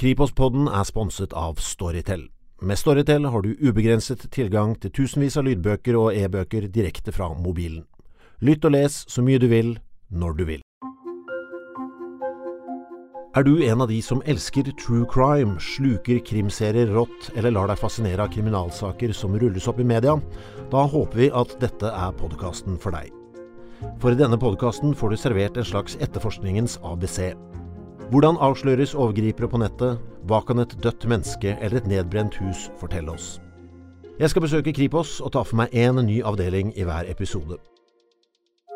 Kripos-podden er sponset av Storytel. Med Storytel har du ubegrenset tilgang til tusenvis av lydbøker og e-bøker direkte fra mobilen. Lytt og les så mye du vil, når du vil. Er du en av de som elsker true crime, sluker krimserier rått eller lar deg fascinere av kriminalsaker som rulles opp i media? Da håper vi at dette er podkasten for deg. For i denne podkasten får du servert en slags etterforskningens ABC. Hvordan avsløres overgripere på nettet? Hva kan et dødt menneske eller et nedbrent hus fortelle oss? Jeg skal besøke Kripos og ta for meg én ny avdeling i hver episode.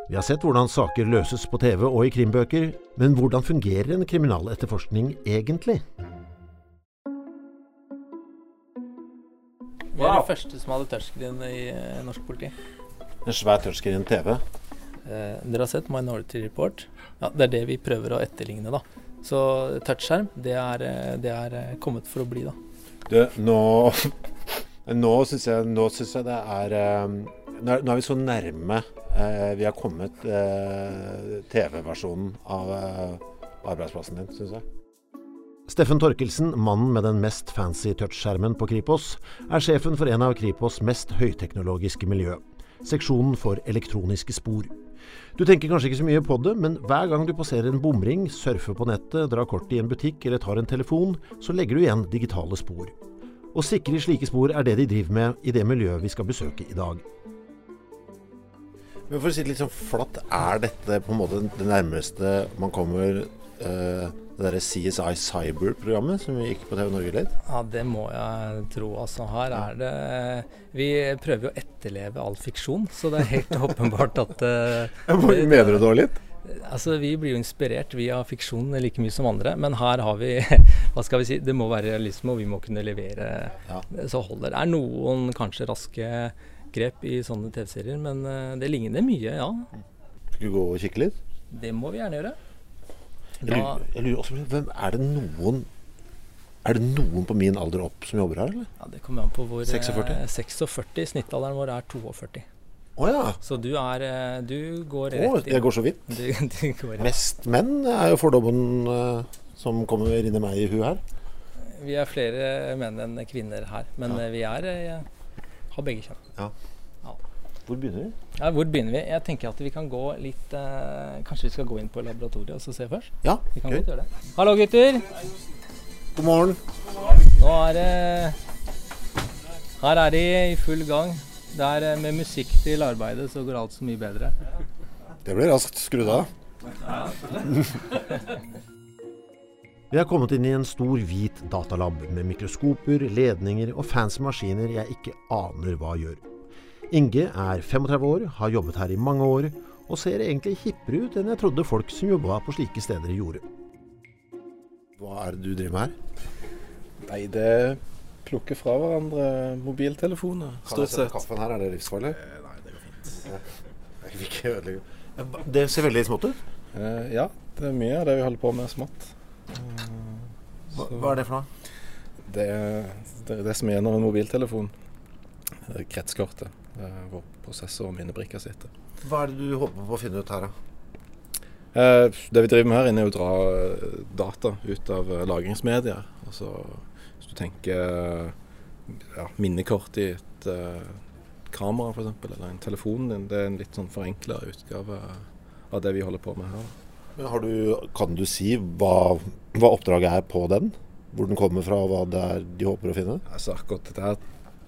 Vi har sett hvordan saker løses på TV og i krimbøker, men hvordan fungerer en kriminaletterforskning egentlig? Hva er det første som hadde touchscreen i eh, norsk politi. En svær touchscreen TV. Eh, dere har sett Minority Report? Ja, Det er det vi prøver å etterligne, da. Så touchskjerm, det er, eh, det er eh, kommet for å bli, da. Du, nå Nå syns jeg, synes jeg det er eh, Nå er er vi så nærme vi har kommet TV-versjonen av arbeidsplassen din, syns jeg. Steffen Torkelsen, mannen med den mest fancy touchskjermen på Kripos, er sjefen for en av Kripos' mest høyteknologiske miljø, seksjonen for elektroniske spor. Du tenker kanskje ikke så mye på det, men hver gang du passerer en bomring, surfer på nettet, drar kortet i en butikk eller tar en telefon, så legger du igjen digitale spor. Å sikre slike spor er det de driver med i det miljøet vi skal besøke i dag. Men For å si det litt sånn flatt, er dette på en måte det nærmeste man kommer eh, det derre CSI Cyber-programmet som vi gikk på TV Norge litt? Ja, det må jeg tro. Altså, her er det Vi prøver jo å etterleve all fiksjon, så det er helt åpenbart at uh, Mener du det litt? Altså, Vi blir jo inspirert via fiksjon like mye som andre, men her har vi hva skal vi si, Det må være realisme, og vi må kunne levere Ja. så holder. Det er noen kanskje raske grep i sånne TV-serier, men eh, det ligner mye, ja. Skal vi gå og kikke litt? Det må vi gjerne gjøre. Jeg Da, lurer, jeg lurer også på, hvem, Er det noen Er det noen på min alder opp som jobber her, eller? ja, det kommer an på hvor eh, 46? 46. Snittalderen vår er 42. Å ja. Så du er eh, Du går rett inn. jeg går så vidt. Du, du går. Mest menn er jo fordommen eh, som kommer inn i meg i huet her. Vi er flere menn enn kvinner her, men Ja. vi er har begge kjønn. Hvor begynner vi? Ja, hvor begynner vi? Jeg tenker at vi kan gå litt eh, Kanskje vi skal gå inn på laboratoriet og så se først? Ja, Vi kan godt gjøre det. Hallo, gutter. God morgen. Nå er det Her er de i full gang. Det er eh, med musikk til arbeidet så går alt så mye bedre. Det ble raskt skrudd av. Vi har kommet inn i en stor, hvit datalab med mikroskoper, ledninger og fancy maskiner jeg ikke aner hva gjør. Inge er 35 år, har jobbet her i mange år, og ser egentlig hippere ut enn jeg trodde folk som jobba på slike steder gjorde. Hva er det du driver med her? Nei, det plukker fra hverandre mobiltelefoner, stort sett. kaffen her, er det livsfarlig? Eh, Nei, det går fint. Jeg vil ikke ødelegge Det ser veldig smått ut. Eh, ja, det er mye av det vi holder på med smått. Eh, Hva, hva er det for noe? Det, det er det som er igjen en mobiltelefon. Er Kretskortet, eh, hvor prosessor og minnebrikker sitter. Hva er det du håper på å finne ut her, da? Eh, det vi driver med her inne er å dra eh, data ut av eh, lagringsmedier. Altså, hvis du tenker eh, ja, minnekort i et uh, kamera f.eks., eller en telefon din, det er en litt sånn forenkla utgave av det vi holder på med her. Men har du, kan du si hva, hva oppdraget er på den? Hvor den kommer fra, og hva det er de håper å finne? Altså Akkurat dette her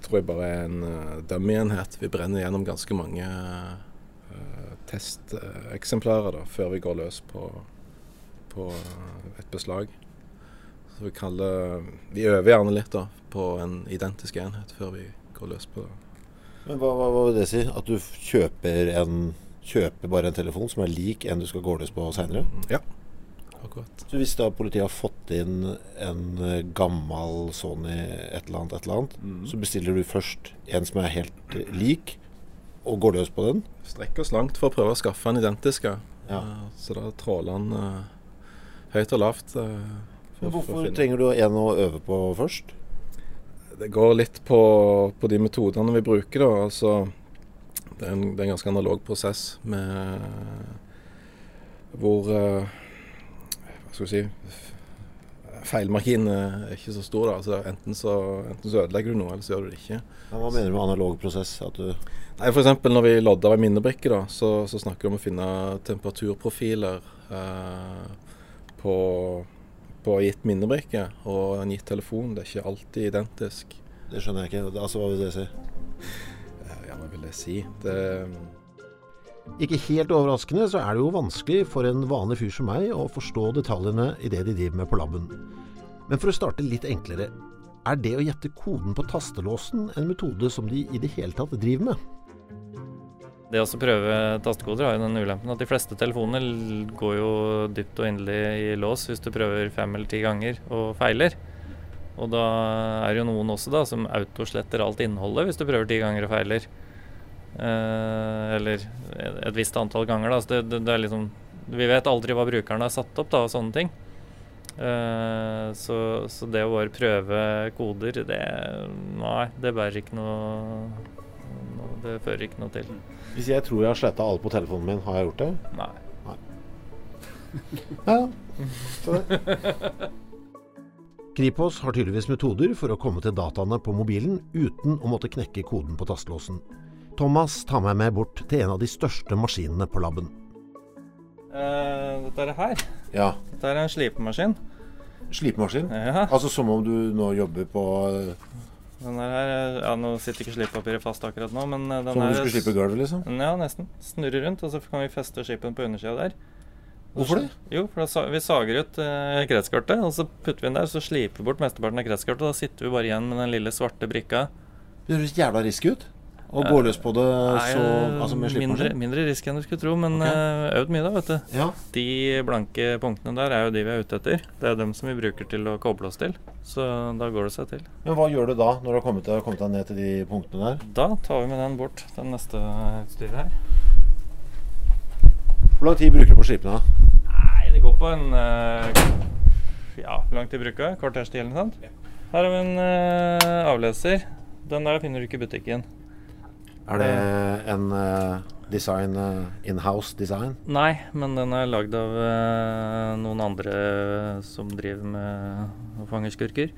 tror jeg bare er en uh, dummy-enhet. Vi brenner gjennom ganske mange uh, testeksemplarer da, før vi går løs på, på eh, et beslag. Så vi kaller Vi øver gjerne litt da på en identisk enhet før vi går løs på Men hva, hva, hva vil det si? At du kjøper, en, kjøper bare en telefon som er lik en du skal gå løs på seinere? Ja, akkurat. Så hvis da politiet har fått inn en eh, gammel Sony et eller annet, et eller annet, Mm. så bestiller du først en som er helt eh, lik, og går løs på den? Strekker oss langt for å prøve å skaffe en identisk. ja. Eh, så da tråler han uh, høyt og lavt. Uh, Hvorfor trenger du en å øve på først? Det går litt på, på de metodene vi bruker. Da. Altså, det, er en, det er en ganske analog prosess med hvor Hva skal vi si feilmarginen er ikke så stor. da, så enten, så enten så ødelegger du noe, eller så gjør du det ikke. Ja, hva mener du med analog prosess? At du Nei, F.eks. når vi lodder ei minnebrikke, da, så, så, snakker vi om å finne temperaturprofiler eh, på, på gitt minnebrikke og en gitt telefon. Det er ikke alltid identisk. Det skjønner jeg ikke. Altså, Hva vil det si? Eh, ja, hva vil det si? Det Ikke helt overraskende så er det jo vanskelig for en vanlig fyr som meg å forstå detaljene i det de driver med på laben. Men for å starte litt enklere. Er det å gjette koden på tastelåsen en metode som de i det hele tatt driver med? Det å prøve tastekoder har jo den ulempen at de fleste telefoner går jo dypt og inderlig i lås hvis du prøver fem eller ti ganger og feiler. Og da er det jo noen også da som autosletter alt innholdet hvis du prøver ti ganger og feiler. Eh, eller et visst antall ganger, da. Så det, det, det, er liksom Vi vet aldri hva brukerne har satt opp da, og sånne ting. Eh, så, så, det å bare prøve koder, det Nei, det bærer ikke noe, noe Det fører ikke noe til. Hvis jeg tror jeg har sletta alle på telefonen min, har jeg gjort det? Nei. Nei. ja. Kripos har tydeligvis metoder for å komme til dataene på mobilen uten å måtte knekke koden på tastelåsen. Thomas tar meg med bort til en av de største maskinene på laben. Uh, dette er det her. Ja. Dette er en slipemaskin. Slipemaskin? Ja. Altså som om du nå jobber på Den er her, ja Nå sitter ikke slipepapiret fast akkurat nå, men eh, den Som om du skulle slipe gulvet, liksom? Ja, nesten. Snurrer rundt, og så kan vi feste skipen på undersida der. Hvorfor det? Jo, for da, vi sager ut eh, kretskartet, og så putter vi den der, så sliper vi bort mesteparten av kretskartet. Og da sitter vi bare igjen med den lille svarte brikka. Det høres jævla risky ut. Å gå løs på det så, altså med mindre, mindre risk enn du skulle tro, men Ok. eh, øvd mye, da, vet du. Ja. De blanke punktene der er jo de vi er ute etter. Det er dem som vi bruker til å koble oss til. Så da går det seg til. Men hva gjør du da, når du har kommet kommet deg ned til de punktene der? Da tar vi med den bort, den neste utstyret her. Hvor lang tid bruker du på skipene? Nei, det går på en eh, Ja, hvor lang tid bruker jeg? Kvarters tid eller noe sånt. Her har vi en eh, avleser. Den der finner du ikke i butikken. Er det en eh, design eh, in-house design? Nei, men den er lagd av eh, noen andre som driver med å fange skurker.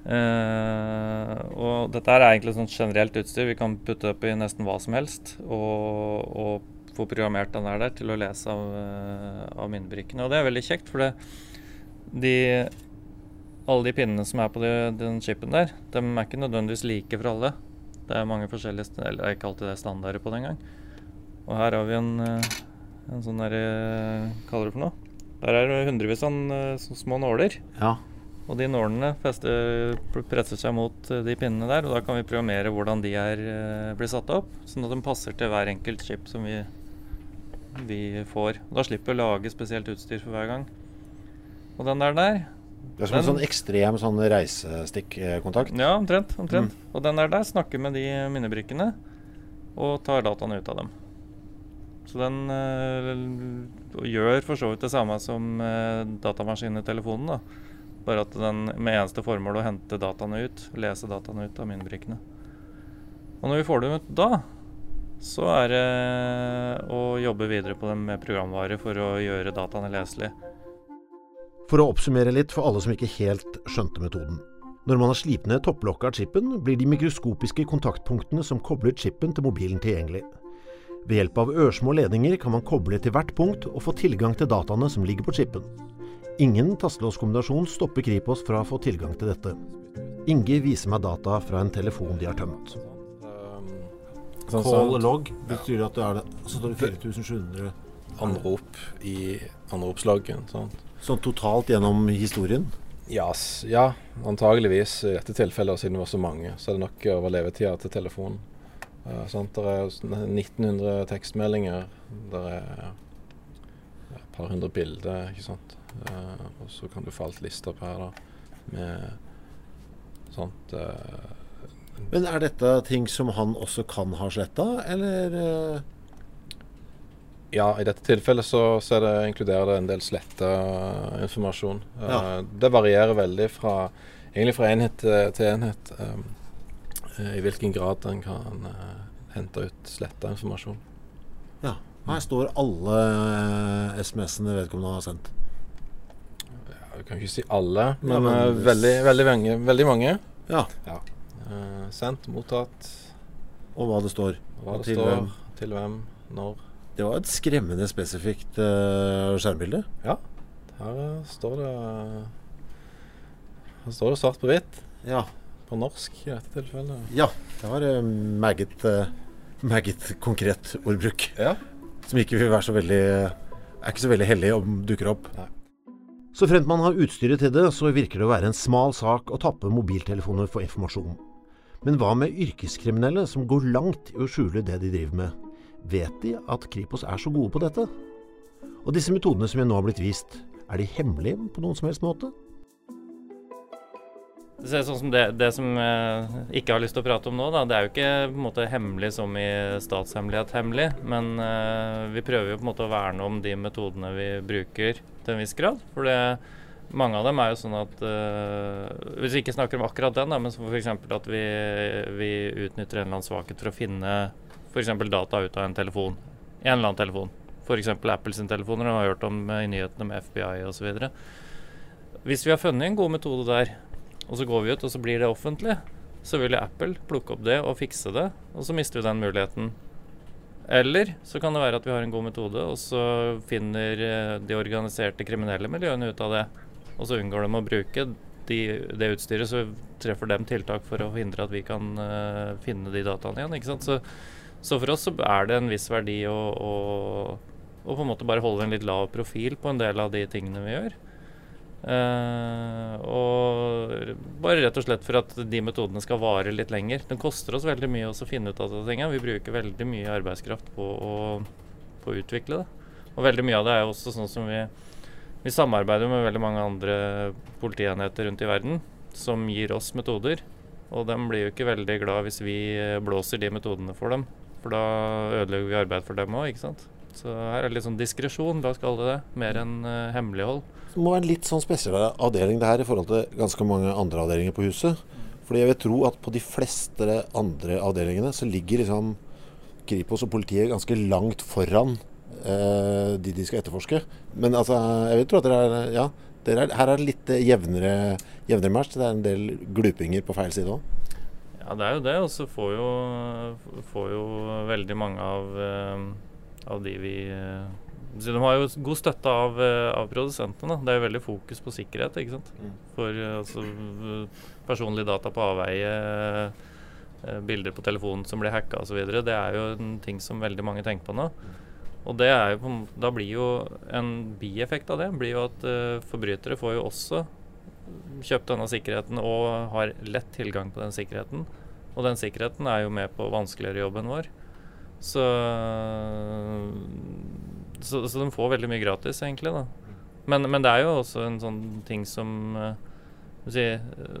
Eh, og dette er egentlig sånn generelt utstyr. Vi kan putte opp i nesten hva som helst. Og, og få programmert den der, til å lese av, eh, av minnebrikkene. Og det er veldig kjekt, for det, de, alle de pinnene som er på de, den chipen der, de er ikke nødvendigvis like for alle. Det er mange forskjellige Eller er ikke alltid det er standarder på det engang. Og her har vi en, eh, en sånn der eh, kaller det for noe? Der er det hundrevis av eh, små nåler. Ja. Og de nålene fester, presser seg mot de pinnene der, og da kan vi programmere hvordan de er, blir satt opp, sånn at de passer til hver enkelt chip som vi, vi får. Og da slipper vi å lage spesielt utstyr for hver gang. Og den der der, Det er som en sånn ekstrem sånn reisestikkontakt. ja omtrent, omtrent. Og den der der snakker med de minnebrikkene og tar dataene ut av dem. Så den øh, gjør for så vidt det samme som øh, datamaskinen i telefonen, da. Bare at den med eneste formål å hente dataene ut, lese dataene ut av minnebrikkene. Og når vi får dem ut da, så er det å jobbe videre på dem med programvare for å gjøre dataene leselige. For å oppsummere litt for alle som ikke helt skjønte metoden. Når man har slipt ned topplokket av chipen, blir de mikroskopiske kontaktpunktene som kobler chipen til mobilen tilgjengelig. Ved hjelp av ørsmå ledninger kan man koble til hvert punkt og få tilgang til dataene som ligger på chipen. Ingen tastelåskombinasjon stopper Kripos fra å få tilgang til dette. Inge viser meg data fra en telefon de har tømt. Um, sånn Call log betyr at det er det. Så står det 4700 anrop i anropsloggen. Sant? Sånn totalt gjennom historien. Ja, ja, antageligvis i dette tilfellet, siden det var så mange, så er det nok over levetida til telefonen. Uh? Det er 1900 tekstmeldinger. Det er et par hundre bilder, ikke sant. Uh, og så kan du få alt lista opp her, da, med sånt uh, Men er dette ting som han også kan ha sletta, eller eh, Ja, i dette tilfellet så, så det, inkluderer det en del sletta informasjon. Ja. Eh, det varierer veldig fra, egentlig fra enhet til, enhet um, eh, i hvilken grad en kan uh, hente ut sletta informasjon. Ja. Her står alle eh, SMS-ene vedkommende har sendt. Ja, Jeg kan ikke si alle, men, Ja, men eh, veldig, veldig, mange, veldig mange. Ja. Eh, sendt, mottatt, Og hva det står. hva det til står, hvem? til hvem, når. Det var et skremmende spesifikt uh, skjermbilde. Her eh, står det Her står det svart på hvitt. Ja. På norsk i dette tilfellet. ja. Det var uh, meget, uh, meget konkret ordbruk. Ja. Som ikke vil være så veldig Er ikke så veldig hellig om dukker opp. Nei. Så fremt man har utstyret til det, så virker det å være en smal sak å tappe mobiltelefoner for informasjon. Men hva med yrkeskriminelle som går langt i å skjule det de driver med? Vet de at Kripos er så gode på dette? Og disse metodene som jeg nå har blitt vist, er de hemmelige på noen som helst måte? Det sånn som det, det som jeg ikke har lyst til å prate om nå, da, det er jo ikke på en måte hemmelig som i statshemmelighet hemmelig, men uh, vi prøver jo på en måte å verne om de metodene vi bruker til en viss grad. For det, mange av dem er jo sånn at uh, Hvis vi ikke snakker om akkurat den, da, men f.eks. at vi, vi utnytter en eller annen svakhet for å finne f.eks. data ut av en telefon. En eller annen telefon. F.eks. Apples telefoner, telefoner, har hørt om eh, i nyhetene med FBI osv. Hvis vi har funnet en god metode der, og så går vi ut, og så blir det offentlig, så vil Apple plukke opp det og fikse det, og så mister vi den muligheten. Eller så kan det være at vi har en god metode, og så finner eh, de organiserte kriminelle miljøene ut av det. Og så unngår de å bruke de, det utstyret, så treffer dem tiltak for å hindre at vi kan uh, finne de dataene igjen. ikke sant? Så, så for oss så er det en viss verdi å, å, å på en måte bare holde en litt lav profil på en del av de tingene vi gjør. Eh, og bare rett og slett for at de metodene skal vare litt lenger. Det koster oss veldig mye å finne ut av disse tingene. Vi bruker veldig mye arbeidskraft på å, på å utvikle det. Og veldig mye av det er jo også sånn som vi Vi samarbeider med veldig mange andre politienheter rundt i verden som gir oss metoder. Og de blir jo ikke veldig glad hvis vi blåser de metodene for dem. For da ødelegger vi arbeid for dem òg, ikke sant. Så her er det litt sånn diskresjon, la oss kalle det det. Mer enn uh, hemmelighold. Det må være en litt sånn spesiell avdeling det her i forhold til ganske mange andre avdelinger på huset. Fordi jeg vil tro at på de fleste andre avdelingene så ligger liksom Kripos og politiet ganske langt foran eh, de de skal etterforske. Men altså, jeg vil tro at dere er Ja, dere er, her er det litt jevnere, jevnere match. Det er en del glupinger på feil side òg. Ja, det er jo det. Og så får får jo veldig mange av, eh, av de vi eh, så De har jo god støtte av, eh, av produsentene. da. Det er jo veldig fokus på sikkerhet. ikke sant? Mm. For altså, personlige data på avveie, bilder på telefonen som blir hacka osv. Det er jo en ting som veldig mange tenker på nå. Og det er jo da blir jo en bieffekt av det blir jo at uh, forbrytere får jo også kjøpt denne sikkerheten og har lett tilgang på den sikkerheten. Og den sikkerheten er jo med på å vanskeliggjøre jobben vår. Så, så, så de får veldig mye gratis, egentlig. da. Men, men det er jo også en sånn ting som eh, si,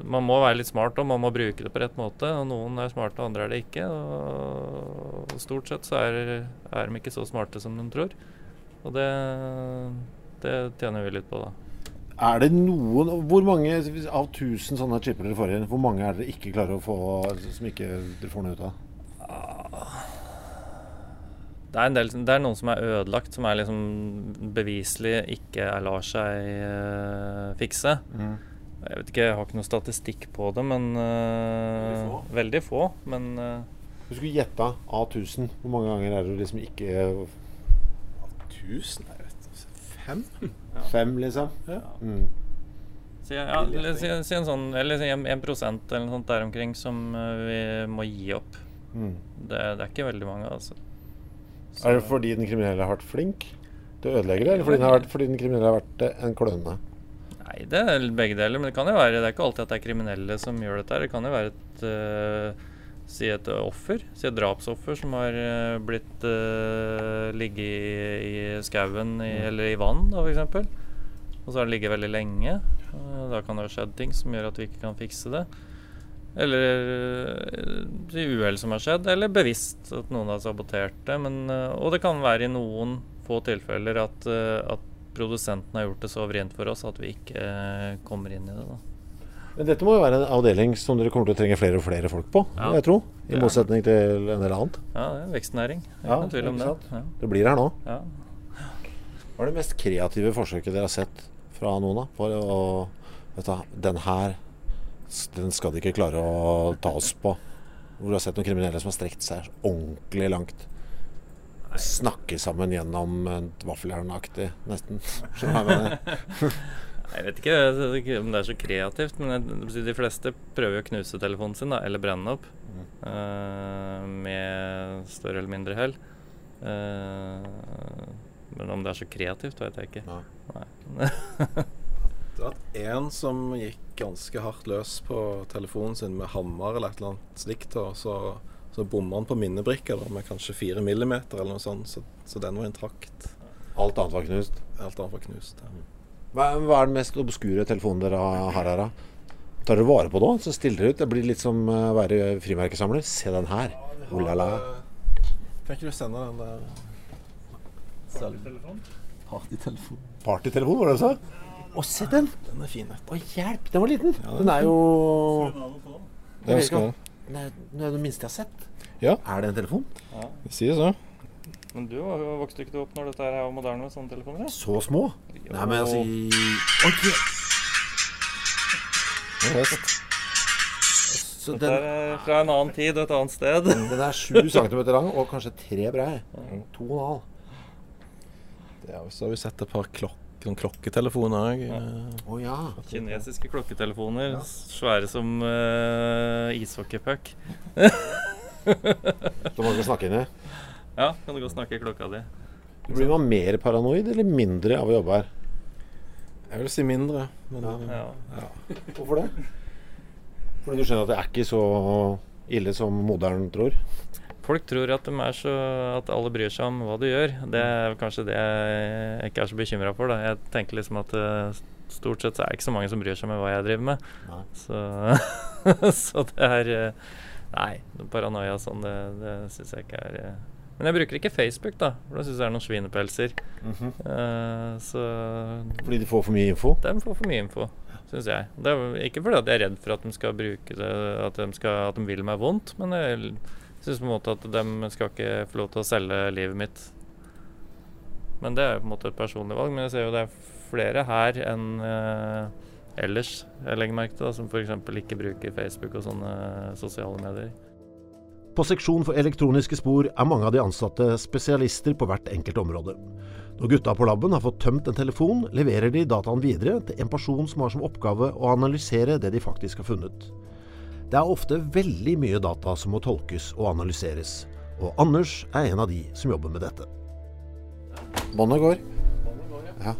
Man må være litt smart og man må bruke det på rett måte. og Noen er smarte, andre er det ikke. og Stort sett så er, er de ikke så smarte som de tror. Og det, det tjener vi litt på, da. Er det noen Hvor mange av 1000 sånne chipper dere får inn, hvor mange er dere ikke klarer å få som ikke dere får noe ut av? Det er, en del, det er noen som er ødelagt, som er liksom beviselig ikke er- lar seg uh, fikse. Jeg vet ikke, jeg har ikke noe statistikk på det, men uh, Veldig få. Veldig få. Men uh, Hvis du skulle gjette av 1000, hvor mange ganger er det du liksom ikke 1000? Jeg Ja. Fem? Fem, liksom? Ja. Mm. si, ja, si, si en sånn Eller si en, en prosent eller noe sånt der omkring som eh, vi må gi opp. Mm. Det, det er ikke veldig mange, altså. Så- Er det fordi den kriminelle har vært flink til å ødelegge det, eller fordi den, har vært, fordi den kriminelle har vært eh, en kløne? Nei, det er begge deler. Men det kan jo være Det er ikke alltid at det er kriminelle som gjør dette. Det kan jo være et eh, Si et offer. Si et drapsoffer som har eh, blitt uh, ligget i, i skauen i, eller i vann, da, f.eks. Og så har det ligget veldig lenge. Eh, da kan det ha skjedd ting som gjør at vi ikke kan fikse det. Eller uh, uhell som har skjedd, eller bevisst at noen har sabotert det. Men, eh, og det kan være i noen få tilfeller at, eh, at produsenten har gjort det så vrient for oss at vi ikke eh, kommer inn i det. da. Men dette må jo være en avdeling som dere kommer til å trenge flere og flere folk på, Ja. jeg tror. I Ja. motsetning til en del annet. Ja, det er en vekstnæring. Det er Ja, tvil om det. Ja. Det blir her nå. Hva er det mest kreative forsøket dere har sett fra noen. da For å vet du, Den her den skal de ikke klare å ta oss på. Hvor du har sett noen kriminelle som har strekt seg ordentlig langt. Snakke sammen gjennom et vaffeljernaktig, nesten. Skjønner du hva jeg mener? Jeg vet ikke om det er så kreativt, men de fleste prøver jo å knuse telefonen sin, da, eller brenne den opp. eh, med større eller mindre hell. Eh, men om det er så kreativt, vet jeg ikke. Nei. Nei. Det var en som gikk ganske hardt løs på telefonen sin med hammer eller et eller annet slikt. Og så, så bomma han på minnebrikka med kanskje fire millimeter eller noe sånt. Så, så den var intakt. Alt annet var knust. Alt annet var knust. Ja. Hva, hva er den mest obskure telefonen dere har her? da? Tar dere vare på det? Så stiller dere ut. Det blir litt som å være frimerkesamler. Se den her. Oh la la. Kan ikke du sende den der Partytelefon. Partytelefon, var det du sa? Å, se den! Den er fin. Å, hjelp! Den var liten. Den er jo Jeg husker den. Det er den er det minste jeg har sett. Ja. Er det en telefon? Det sier så. Men du vokste ikke opp når dette her var moderne med sånne telefoner? Så små? Nei, men altså i... Ja, visst. Så Dette den, er fra en annen tid og et annet sted. den er 7 cm lang og kanskje tre brei. To og en halv. Det er, så har vi sett et par klok noen klokketelefoner òg. Å ja. Kinesiske klokketelefoner. Svære som uh, ishockeypuck. Så man kan snakke inn i. Ja, kan du gå og snakke i klokka di. Blir man mer paranoid eller mindre av å jobbe her? Jeg vil si mindre. Men Ja. Ja. Hvorfor det? Fordi du skjønner at det er ikke så ille som moderen tror? Folk tror at, er så, at alle bryr seg om hva du gjør. Det er kanskje det jeg ikke er så bekymra for. Da. Jeg tenker liksom at eh, stort sett så er det ikke så mange som bryr seg med hva jeg driver med. Så, så det er eh, Nei, paranoia sånn, det, det syns jeg ikke er eh. Men jeg bruker ikke Facebook, da, for da syns jeg det er noen svinepelser. Eh, så Fordi de får for mye info? de får for mye info, syns jeg. Det er ikke fordi jeg er redd for at de skal bruke det, at de, skal, at de vil meg vondt, men jeg syns på en måte at de skal ikke få lov til å selge livet mitt. Men det er på en måte et personlig valg. Men jeg ser jo det er flere her enn uh, ellers, jeg legger merke til, da, som f.eks. ikke bruker Facebook og sånne sosiale medier. På seksjon for elektroniske spor er mange av de ansatte spesialister på hvert enkelt område. Når gutta på laben har fått tømt en telefon, leverer de dataen videre til en person som har som oppgave å analysere det de faktisk har funnet. Det er ofte veldig mye data som må tolkes og analyseres, og Anders er en av de som jobber med dette. Båndet går. Ja.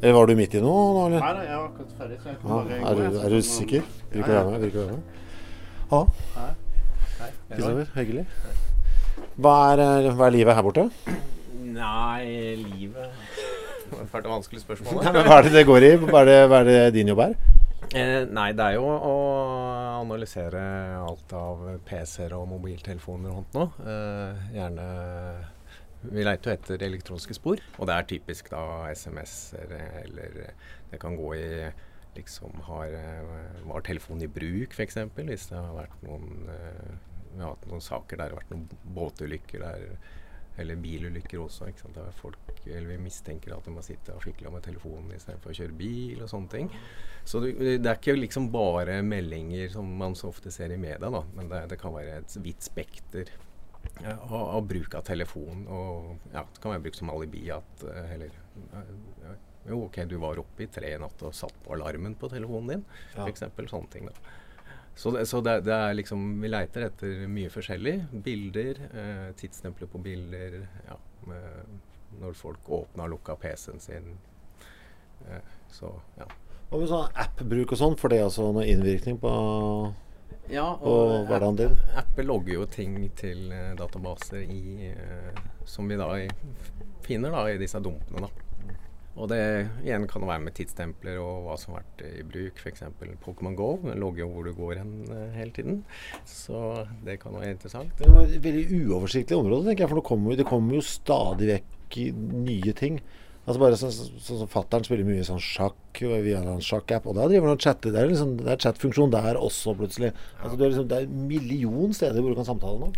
Eller var du midt i noe nå, eller? Nei jeg var akkurat ferdig. Så jeg kan Ja, bare er, gå, jeg, du, er du sikker? Vil ikke Ja, Kristoffer. Hyggelig. Hva er, eh, hva er livet her borte? Nei, livet Det var et fælt og vanskelig spørsmål. Nei, men Hva er det det går i? Hva er det, hva er det din jobb er? Eh, nei, det er jo å analysere alt av PC-er og mobiltelefoner og sånt nå. Eh, gjerne Vi leiter jo etter elektroniske spor, og det er typisk da SMS-er eller det kan gå i liksom har, eh, Var telefonen i bruk, f.eks. Hvis det har vært noen eh, Vi har hatt noen saker der det har vært noen båtulykker der eller bilulykker også. Ikke sant? Der folk, eller vi mistenker at de har sittet og fikla med telefonen istedenfor å kjøre bil og sånne ting. Så det, det er ikke liksom bare meldinger som man så ofte ser i media, da, men det, det kan være et vidt spekter ja, av, av bruk av telefon. Og ja, det kan være brukt som alibi at eh, Eller jo, OK, du var oppe i tre i natt og satt på alarmen på telefonen din, Ja. f.eks. Sånne ting. da. Så, det, så det, det er liksom Vi leiter etter mye forskjellig. Bilder, eh, tidsstempler på bilder. Ja, med, når folk åpna og lukka PC-en sin. Eh, så ja. Hva med sånn app-bruk og sånn? Får det altså noe innvirkning på Ja, Og hverdagen din? Apple logger jo ting til eh, databaser i, eh, som vi da finner da i disse dumpene. da. Og det igjen kan være med tidsstempler og hva som har vært i bruk. F.eks. Pokémon GO logger jo hvor du går hen eh, hele tiden. Så det kan være interessant. Det var et veldig uoversiktlig område, tenker jeg. For det kommer, det kommer jo stadig vekk nye ting. Altså bare Sånn som så, så Fattern spiller mye sånn sjakk via en sjakk-app, og da driver han og chatter. Det er, liksom, det er chatfunksjon der også, plutselig. Altså, det, er liksom, det er en million steder hvor du kan samtale nå.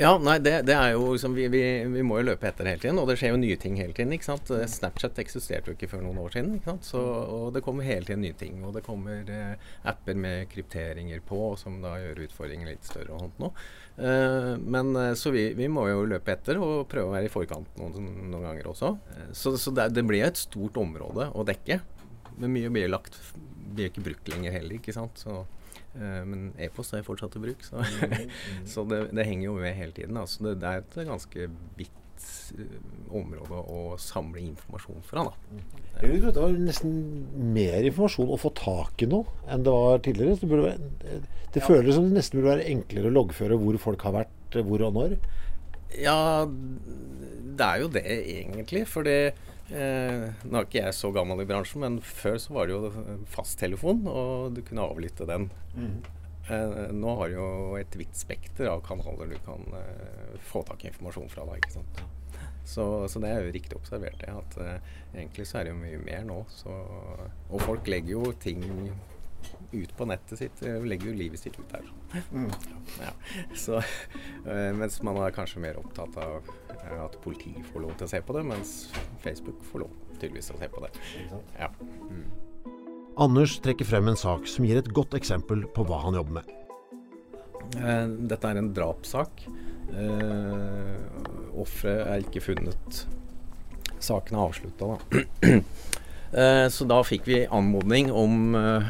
Ja, nei, det, det er jo liksom vi, vi, vi, må jo løpe etter hele tiden, og det skjer jo nye ting hele tiden. ikke sant? Snapchat eksisterte jo ikke før noen år siden, ikke sant? Så, og det kommer hele tiden nye ting. Og det kommer eh, apper med krypteringer på, som da gjør utfordringen litt større og sånt nå. Eh, men eh, Så vi, vi, må jo løpe etter og prøve å være i forkant noen, noen ganger også. Uh, så, så det, det, blir et stort område å dekke. Men mye blir lagt blir ikke brukt lenger heller, ikke sant. Så Eh, men e-post er fortsatt i bruk, så, mm, mm. så det, det, henger jo med hele tiden. Altså det, det, er et ganske vidt eh, område å samle informasjon fra. Da. Mm. Det var nesten mer informasjon å få tak i nå enn det var tidligere. Det, være, det ja. føles som det nesten burde være enklere å loggføre hvor folk har vært, hvor og når. Ja, det er jo det egentlig. For det Eh, nå er ikke jeg så gammel i bransjen, men før så var det jo fasttelefon, og du kunne avlytte den. Mm. Eh, nå har du jo et vidt spekter av kanaler du kan eh, få tak i informasjon fra. Da, ikke sant? Så, så, det er jo riktig observert, det. At eh, egentlig så er det jo mye mer nå. Så, og folk legger jo ting ut på nettet sitt. Eh, legger jo livet sitt ut der. Mm. Ja. Så, uh, mens man er kanskje mer opptatt av uh, at politiet får lov til å se på det, mens Facebook får lov tydeligvis til å se på det. Ja. Mm. Anders trekker frem en sak som gir et godt eksempel på hva han jobber med. Dette er en drapssak. Offeret er ikke funnet. Saken er avslutta, da. Eh, så da fikk vi anmodning om eh,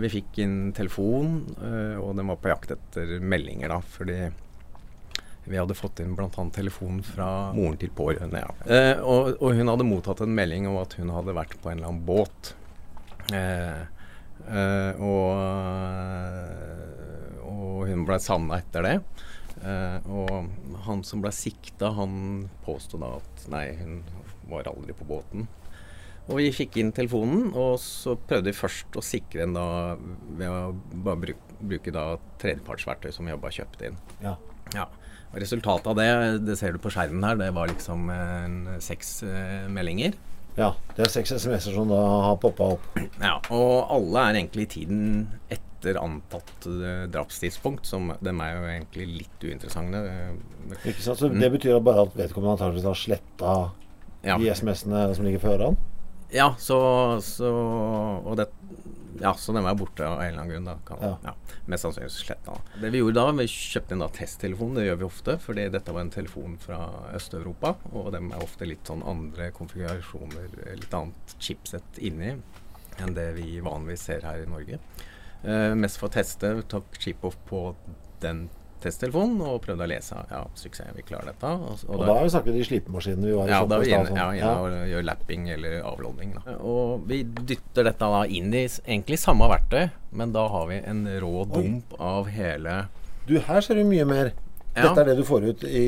Vi fikk en telefon, eh, og den var på jakt etter meldinger, da. Fordi vi hadde fått inn bl.a. telefon fra moren til pårørende. Ja. Eh, og, og, hun hadde mottatt en melding om at hun hadde vært på en eller annen båt. Eh, eh, og, og, hun ble savna etter det. og han som ble sikta, han påsto da at nei, hun var aldri på båten. Og vi fikk inn telefonen, og så prøvde vi først å sikre den da ved å bare bruke, bruke da tredjepartsverktøy som vi jobba kjøpt inn. Ja. ja. Og resultatet av det, det ser du på skjermen her, det var liksom en, seks eh, meldinger. Ja, det er seks SMS-er som da har poppa opp. Ja, og alle er egentlig i tiden etter antatt uh, drapstidspunkt, som dem er jo egentlig litt uinteressante. Ikke sant, så Det betyr bare at vedkommende antakeligvis har sletta ja. de SMS-ene som ligger før han? Ja, så, så Og det ja, så den var borte av en eller annen grunn. da kan, ja. Ja, Mest sannsynlig sletta. Det vi gjorde da, vi kjøpte en da testtelefon. Det gjør vi ofte, fordi dette var en telefon fra Øst-Europa. Og dem er ofte litt sånn andre konfigurasjoner, litt annet chipset inni enn det vi vanligvis ser her i Norge. Eh, mest for å teste. Tok chip-off på den testtelefonen og prøvde å lese. Ja, suksess, vi klarer dette. Og, og, og da, har vi snakket de slipemaskinene vi var i. Ja, da er vi inn, ja, ja, og gjør lapping eller avlodding. Da. Og vi dytter dette da inn i egentlig samme verktøy, men da har vi en rå dump Oi. av hele Du, her ser du mye mer. Ja. Dette er det du får ut i,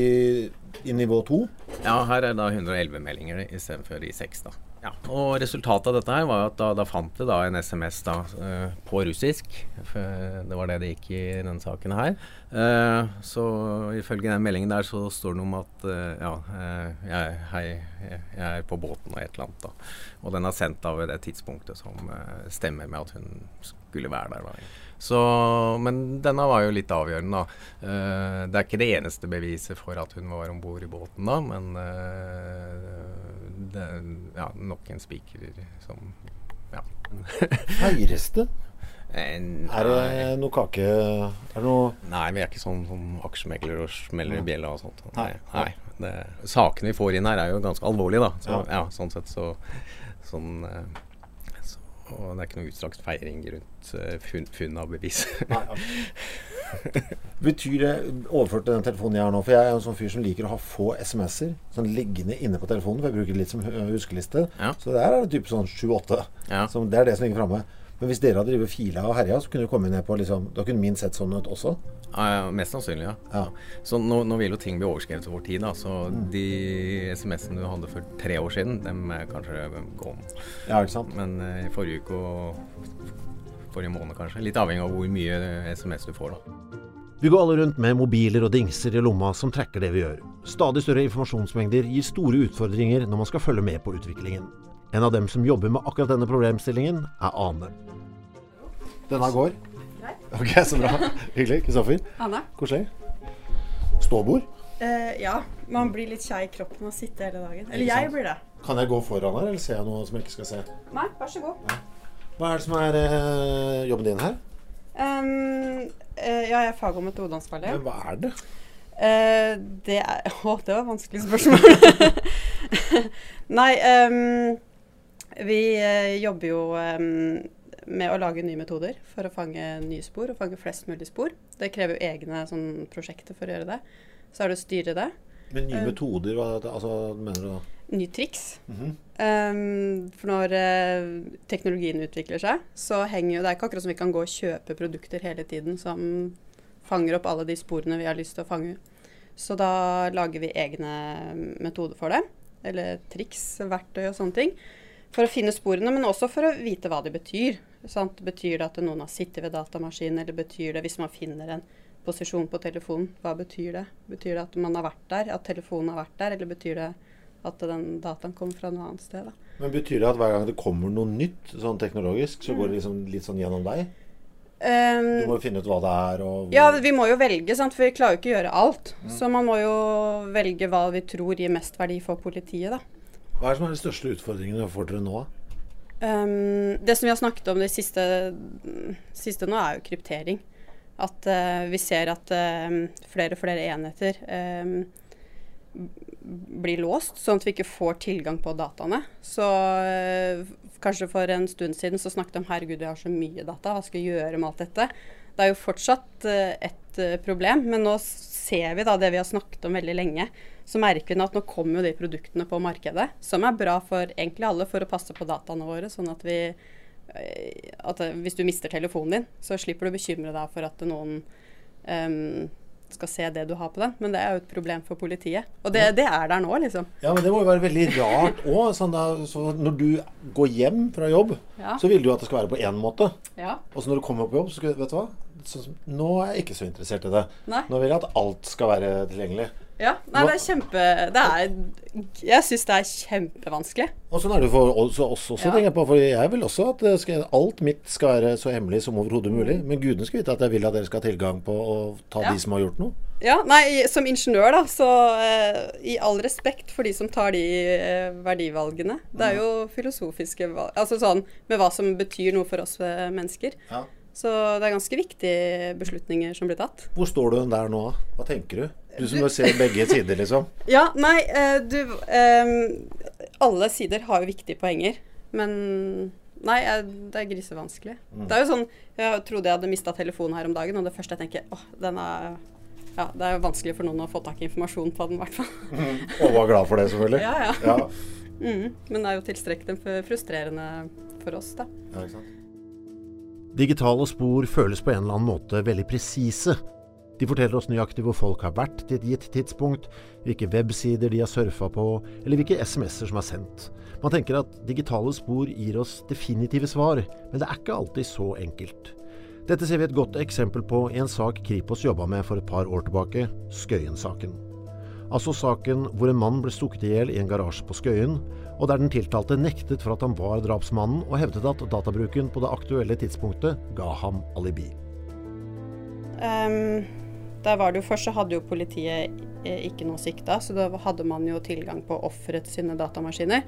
i nivå 2? Ja, her er da 111 meldinger istedenfor i 6. da. Ja, og Resultatet av dette her var at da, da fant det da en SMS da, uh, på russisk. det var det det gikk i denne saken her. Uh, så ifølge den meldingen der så står det noe om at uh, ja, jeg, hei, jeg er på båten og et eller annet. da. Og den er sendt av det tidspunktet som stemmer med at hun skulle være der. da. Så, men denne var jo litt avgjørende, da. Det er ikke det eneste beviset for at hun var om bord i båten, da, men det ja, nok en spiker som Ja. Det? Er det noe kake er det noe Nei, vi er ikke sånn som aksjemegler og smeller i bjella og sånt. Nei. nei det, sakene vi får inn her er jo ganske alvorlige, da. Så, ja. sånn sett så sånn så, og det er ikke noe utstrakt feiring rundt uh, funn, funn, av bevis. Nei, Betyr det overført til den telefonen jeg har nå For jeg er en sånn fyr som liker å ha få SMS-er sånn liggende inne på telefonen. For jeg bruker det litt som huskeliste. Ja. Så der er det type sånn 7-8. Ja. Det er det som ligger framme. Men hvis dere hadde drevet fila og herja, så kunne du komme ned på liksom, Da kunne min sett sånn ut også? Ja, mest sannsynlig, ja. ja. Så nå, nå, vil jo ting bli overskrevet over tid. Da. Så mm. de SMS-ene du hadde for tre år siden, dem er kanskje gone. Ja, ikke sant? Men uh, i forrige uke og forrige måned, kanskje. Litt avhengig av hvor mye SMS du får, da. Vi går alle rundt med mobiler og dingser i lomma som trekker det vi gjør. Stadig større informasjonsmengder gir store utfordringer når man skal følge med på utviklingen. En av dem som jobber med akkurat denne problemstillingen, er Ane. Denne går? Ok, Så bra. Hyggelig. Kristoffer? Anne. Koselig. Ståbord? Uh, ja. Man blir litt kjei i kroppen av å sitte hele dagen. Eller jeg blir det. Kan jeg gå foran her, eller ser jeg noe som jeg ikke skal se? Nei, vær så god. Hva er det som er uh, jobben din her? Um, uh, ja, jeg er fag- og metodeansvarlig. Men hva er det? Det er Å, det var et vanskelig spørsmål. Nei, ehm, vi eh, jobber jo ehm, med å lage nye metoder for å fange nye spor, og fange flest mulig spor. Det krever jo egne sånn, prosjekter for å gjøre det. Så er det å styre det. Men nye Eh. metoder, hva altså, mener du da? Nye triks. Mm -hmm. um, for når eh, teknologien utvikler seg, så henger jo Det er ikke akkurat som vi kan gå og kjøpe produkter hele tiden som fanger opp alle de sporene vi har lyst til å fange. Så da lager vi egne metoder for det. Eller triks, verktøy og sånne ting. For å finne sporene, men også for å vite hva de betyr. Sant? Betyr det at noen har sittet ved datamaskinen, eller betyr det hvis man finner en posisjon på telefonen, hva betyr det? Betyr det at man har vært der, at telefonen har vært der, eller betyr det at den dataen kommer fra noe annet sted? Da? Men Betyr det at hver gang det kommer noe nytt sånn teknologisk, så Mm. går det liksom litt sånn gjennom deg? Um, Du må jo finne ut hva det er Ja, vi må jo velge, sant? for vi klarer jo ikke å gjøre alt. Så man må jo velge hva vi tror gir mest verdi for politiet, da. Hva er som er de største utfordringene for dere nå? Um, det som vi har snakket om det siste, siste nå, er jo kryptering. At uh, vi ser at uh, flere og flere enheter eh, blir låst, sånn at vi ikke får tilgang på dataene. Så uh, kanskje for en stund siden så snakket vi om herregud, vi har så mye data, hva skal vi gjøre med alt dette? Det er jo fortsatt eh, et problem, men nå ser vi da det vi har snakket om veldig lenge. Så merker vi nå at nå kommer jo de produktene på markedet, som er bra for egentlig alle for å passe på dataene våre, sånn at vi eh, at eh, hvis du mister telefonen din, så slipper du å bekymre deg for at noen um, skal se det du har på den. Men det er jo et problem for politiet. Og det, det er der nå, liksom. Ja, men Det må jo være veldig rart òg. Sånn så når du går hjem fra jobb, Ja. så vil du jo at det skal være på én måte. Ja. Og så når du kommer på jobb, så skal, vet du hva? Så, nå er jeg ikke så interessert i det. Nei. Nå vil jeg at alt skal være tilgjengelig. Ja. Nei, det er kjempe Det er Jeg syns det er kjempevanskelig. Og sånn er det for oss også, Ja. tenker jeg på. For jeg vil også at skal, alt mitt skal være så hemmelig som overhodet mulig. Men gudene skal vite at jeg vil at dere skal ha tilgang på å ta Ja. de som har gjort noe. Ja, nei, som ingeniør, da, så eh, i all respekt for de som tar de eh, verdivalgene. Det er jo filosofiske valg Altså sånn med hva som betyr noe for oss eh, mennesker. Ja. Så det er ganske viktige beslutninger som blir tatt. Hvor står du der nå? Hva tenker du? Du som ser begge sider, liksom. Ja, nei, eh, du ehm, Alle sider har jo viktige poenger, men Nei, eh, det er grisevanskelig. Det er jo sånn Jeg trodde jeg hadde mista telefonen her om dagen, og det første jeg tenker åh, den er Ja, det er jo vanskelig for noen å få tak i informasjon på den, i hvert fall. Og var glad for det, selvfølgelig. Ja, ja. Ja. Mm, men det er jo tilstrekkelig frustrerende for oss, da. Ja, ikke sant? Digitale spor føles på en eller annen måte veldig presise. De forteller oss nøyaktig hvor folk har vært til et gitt tidspunkt, hvilke websider de har surfa på, eller hvilke SMS-er som er sendt. Man tenker at digitale spor gir oss definitive svar, men det er ikke alltid så enkelt. Dette ser vi et godt eksempel på i en sak Kripos jobba med for et par år tilbake, Skøyen-saken. Altså saken hvor en mann ble stukket i hjel i en garasje på Skøyen, og der den tiltalte nektet for at han var drapsmannen, og hevdet at databruken på det aktuelle tidspunktet ga ham alibi. Ehm, der var det jo Først så hadde jo politiet eh, ikke noe sikta, så da hadde man jo tilgang på offerets sine datamaskiner.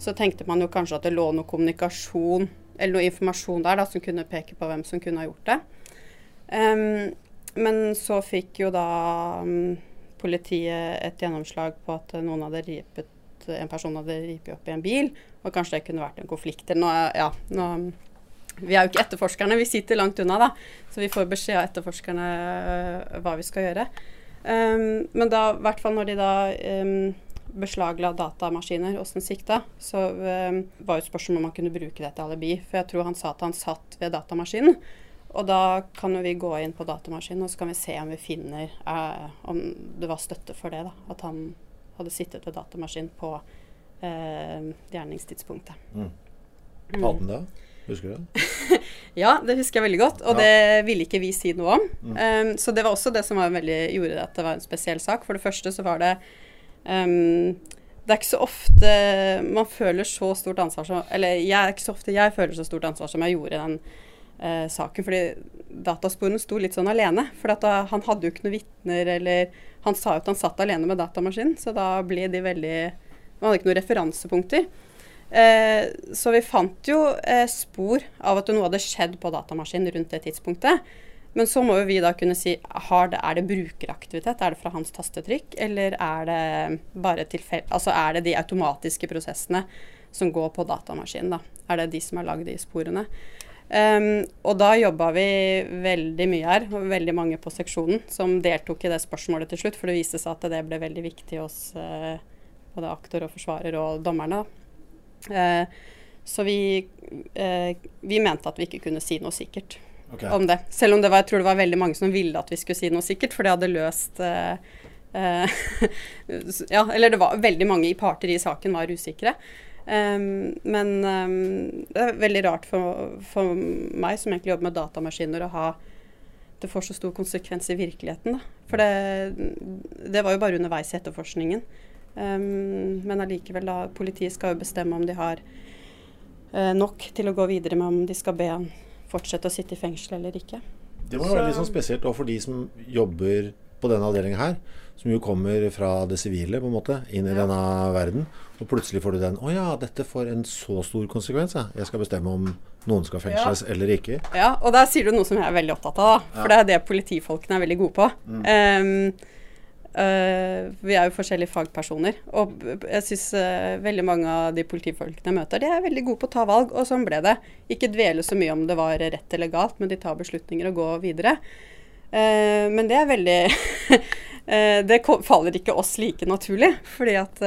Så tenkte man jo kanskje at det lå noe kommunikasjon eller noe informasjon der da, som kunne peke på hvem som kunne ha gjort det. Um, men så fikk jo da um, politiet et gjennomslag på at noen hadde ripet en person hadde ripet opp i en bil, og kanskje det kunne vært en konflikt eller noe. Ja, nå, vi er jo ikke etterforskerne, vi sitter langt unna, da. Så vi får beskjed av etterforskerne uh, hva vi skal gjøre. Um, men da, i hvert fall når de da um, beslagla datamaskiner hos den sikta, så um, var jo spørsmålet om man kunne bruke det til alibi. For jeg tror han sa at han satt ved datamaskinen. Og da kan jo vi gå inn på datamaskinen og så kan vi se om vi finner uh, om det var støtte for det. da, At han hadde sittet ved datamaskinen på uh, gjerningstidspunktet. Mm. Mm. Hadde den det? Husker du det? Ja, det husker jeg veldig godt, og Ja. det ville ikke vi si noe om. Mm. Um, så det var også det som var veldig, gjorde at det var en spesiell sak. For det første så var det um, Det er ikke så ofte man føler så stort ansvar som Eller jeg ikke så ofte jeg føler så stort ansvar som jeg gjorde i den eh, saken. Fordi datasporene sto litt sånn alene. For da, han hadde jo ikke noen vitner, eller Han sa jo at han satt alene med datamaskinen, så da ble de veldig Man hadde ikke noen referansepunkter. Eh, så vi fant jo eh, spor av at noe hadde skjedd på datamaskinen rundt det tidspunktet. Men så må jo vi da kunne si det, er det brukeraktivitet, er det fra hans tastetrykk, eller er det bare. Altså er det de automatiske prosessene som går på datamaskinen, da. Er det de som har lagd de sporene. Um, og da jobba vi veldig mye her, og veldig mange på seksjonen, som deltok i det spørsmålet til slutt, for det viste seg at det ble veldig viktig hos uh, både aktor og forsvarer og dommerne. Uh, så vi, uh, vi mente at vi ikke kunne si noe sikkert okay. om det. Selv om det var, jeg tror det var veldig mange som ville at vi skulle si noe sikkert, for det hadde løst uh, uh, Ja, eller det var veldig mange i parter i saken var usikre. Um, men um, det er veldig rart for, for, meg, som egentlig jobber med datamaskiner, å ha det får så stor konsekvens i virkeligheten. Da. For det, det, var jo bare underveis i etterforskningen. Um, men allikevel, da. Politiet skal jo bestemme om de har uh, nok til å gå videre med om de skal be han fortsette å sitte i fengsel eller ikke. Det må være litt sånn spesielt for de som jobber på denne avdelingen her, som jo kommer fra det sivile på en måte, inn i ja. denne verden. Og plutselig får du den Å ja, dette får en så stor konsekvens. Ja. Jeg skal bestemme om noen skal fengsles ja. eller ikke. Ja, og der sier du noe som jeg er veldig opptatt av. Da. For det er det politifolkene er veldig gode på. Mm. Um, Uh, vi er jo forskjellige fagpersoner. Og jeg syns uh, veldig mange av de politifolkene jeg møter, de er veldig gode på å ta valg. Og sånn ble det. Ikke dvele så mye om det var rett eller galt, men de tar beslutninger og går videre. Uh, men det er veldig Det faller ikke oss like naturlig. Fordi at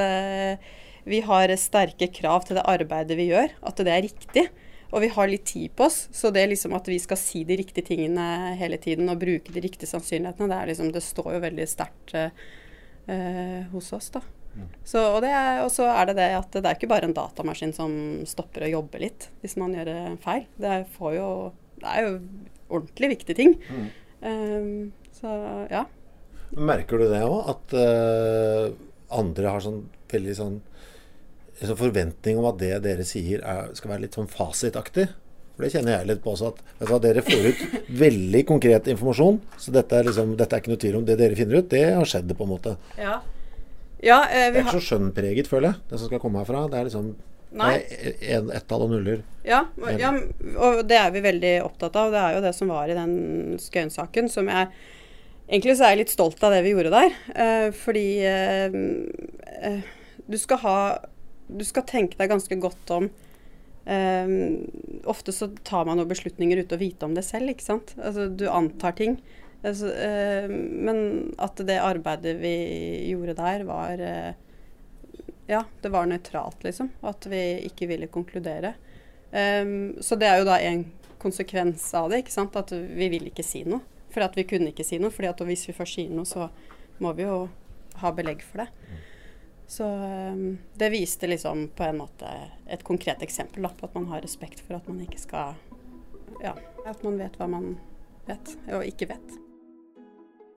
vi har sterke krav til det arbeidet vi gjør. At det er riktig. Og vi har litt tid på oss, så det liksom at vi skal si de riktige tingene hele tiden og bruke de riktige sannsynlighetene, det, liksom, det står jo veldig sterkt uh, hos oss, da. Mm. Så, og, så er det det at det er ikke bare en datamaskin som stopper å jobbe litt hvis man gjør feil. Det, jo, det er jo ordentlig viktige ting. Mm. Um, så ja. Merker du det òg, at uh, andre har sånn veldig sånn sånn forventning om at det dere sier er, skal være litt sånn fasitaktig. For det kjenner jeg litt på også. At du, Dere får ut veldig konkret informasjon. Så dette er, liksom, dette er ikke noe tvil om. Det dere finner ut, det har skjedd, på en måte. Ja. Ja, eh, det er ikke så skjønnpreget, føler jeg, det som skal komme herfra. Det er liksom Nei. Ett og nuller. Ja, ja, og det er vi veldig opptatt av. Det er jo det som var i den Skøyen-saken. som jeg Egentlig så er jeg litt stolt av det vi gjorde der. Eh, fordi eh, eh du skal ha du skal tenke deg ganske godt om. Um, ofte så tar man jo beslutninger uten å vite om det selv, ikke sant. Altså, du antar ting. Altså, uh, men at det arbeidet vi gjorde der, var uh, Ja, det var nøytralt, liksom. At vi ikke ville konkludere. Um, så det er jo da en konsekvens av det, ikke sant. At vi vil ikke si noe. For at vi kunne ikke si noe. at hvis vi først sier noe, så må vi jo ha belegg for det. Så um, det viste liksom på en måte et konkret eksempel da, på at man har respekt for at man ikke skal Ja, at man vet hva man vet, og ikke vet.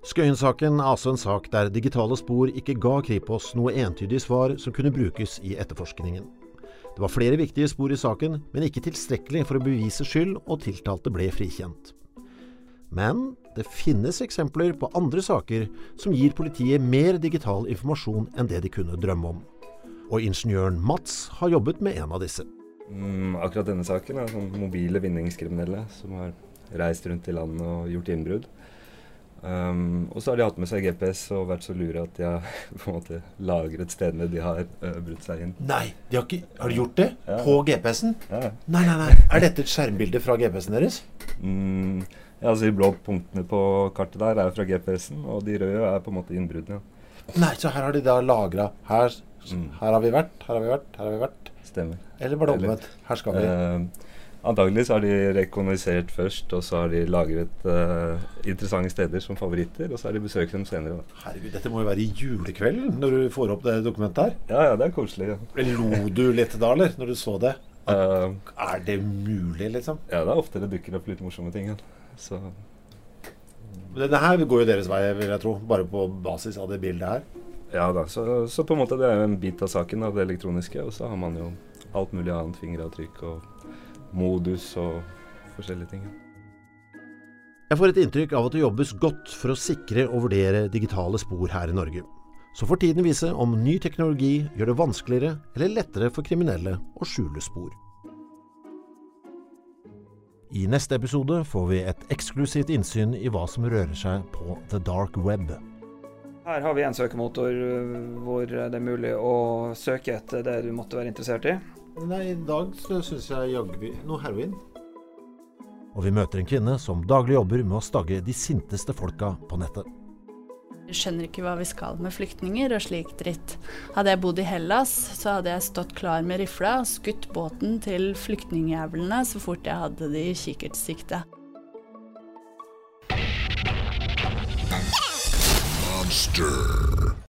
Skøyen-saken er altså en sak der digitale spor ikke ga Kripos noe entydig svar som kunne brukes i etterforskningen. Det var flere viktige spor i saken, men ikke tilstrekkelig for å bevise skyld, og tiltalte ble frikjent. Men det finnes eksempler på andre saker som gir politiet mer digital informasjon enn det de kunne drømme om. Og ingeniøren Mats har jobbet med en av disse. Mm, akkurat denne saken er sånn mobile vinningskriminelle som har reist rundt i landet og gjort innbrudd. Um, og så har de hatt med seg GPS og vært så lure at de har på en måte lagret stedene de har uh, brutt seg inn. Nei, de har, ikke, har, de gjort det? Ja. På GPS-en? Ja. Nei, nei, nei. Er dette et skjermbilde fra GPS-en deres? Mm, ja, altså De blå punktene på kartet der er fra GPS-en, og de røde er på en måte innbruddene. Nei, så her har de da lagra her, mm. her, har vi vært, her har vi vært, her har vi vært. Stemmer. Eller var det omvendt? Her skal vi. Eh, antagelig så har de rekognosert først, og så har de lagret eh, interessante steder som favoritter, og så har de besøkt dem senere. Da. Herregud, dette må jo være julekvelden når du får opp det dokumentet her? Ja, ja, det er koselig. Ja. Lo du litt da, eller, når du så det? Uh, er det mulig, liksom? Ja, det er ofte det dukker opp litt morsomme ting. Ja. Så Denne her går jo deres vei, vil jeg tro. Bare på basis av det bildet her. Ja da, så, så på en måte det er en bit av saken, av det elektroniske. Og så har man jo alt mulig annet fingeravtrykk og modus og forskjellige ting. Jeg får et inntrykk av at det jobbes godt for å sikre og vurdere digitale spor her i Norge. Så får tiden vise om ny teknologi gjør det vanskeligere eller lettere for kriminelle å skjule spor. I neste episode får vi et eksklusivt innsyn i hva som rører seg på the dark web. Her har vi en søkemotor øh, hvor det er mulig å søke etter det du måtte være interessert i. Nei, i dag syns jeg jaggu noe heroin og vi møter en kvinne som daglig jobber med å stagge de sinteste folka på nettet. Vi skjønner ikke hva vi skal med flyktninger og slik dritt. Hadde jeg bodd i Hellas, så hadde jeg stått klar med rifla og skutt båten til flyktningjævlene så fort jeg hadde de i kikkertsikte. Monster.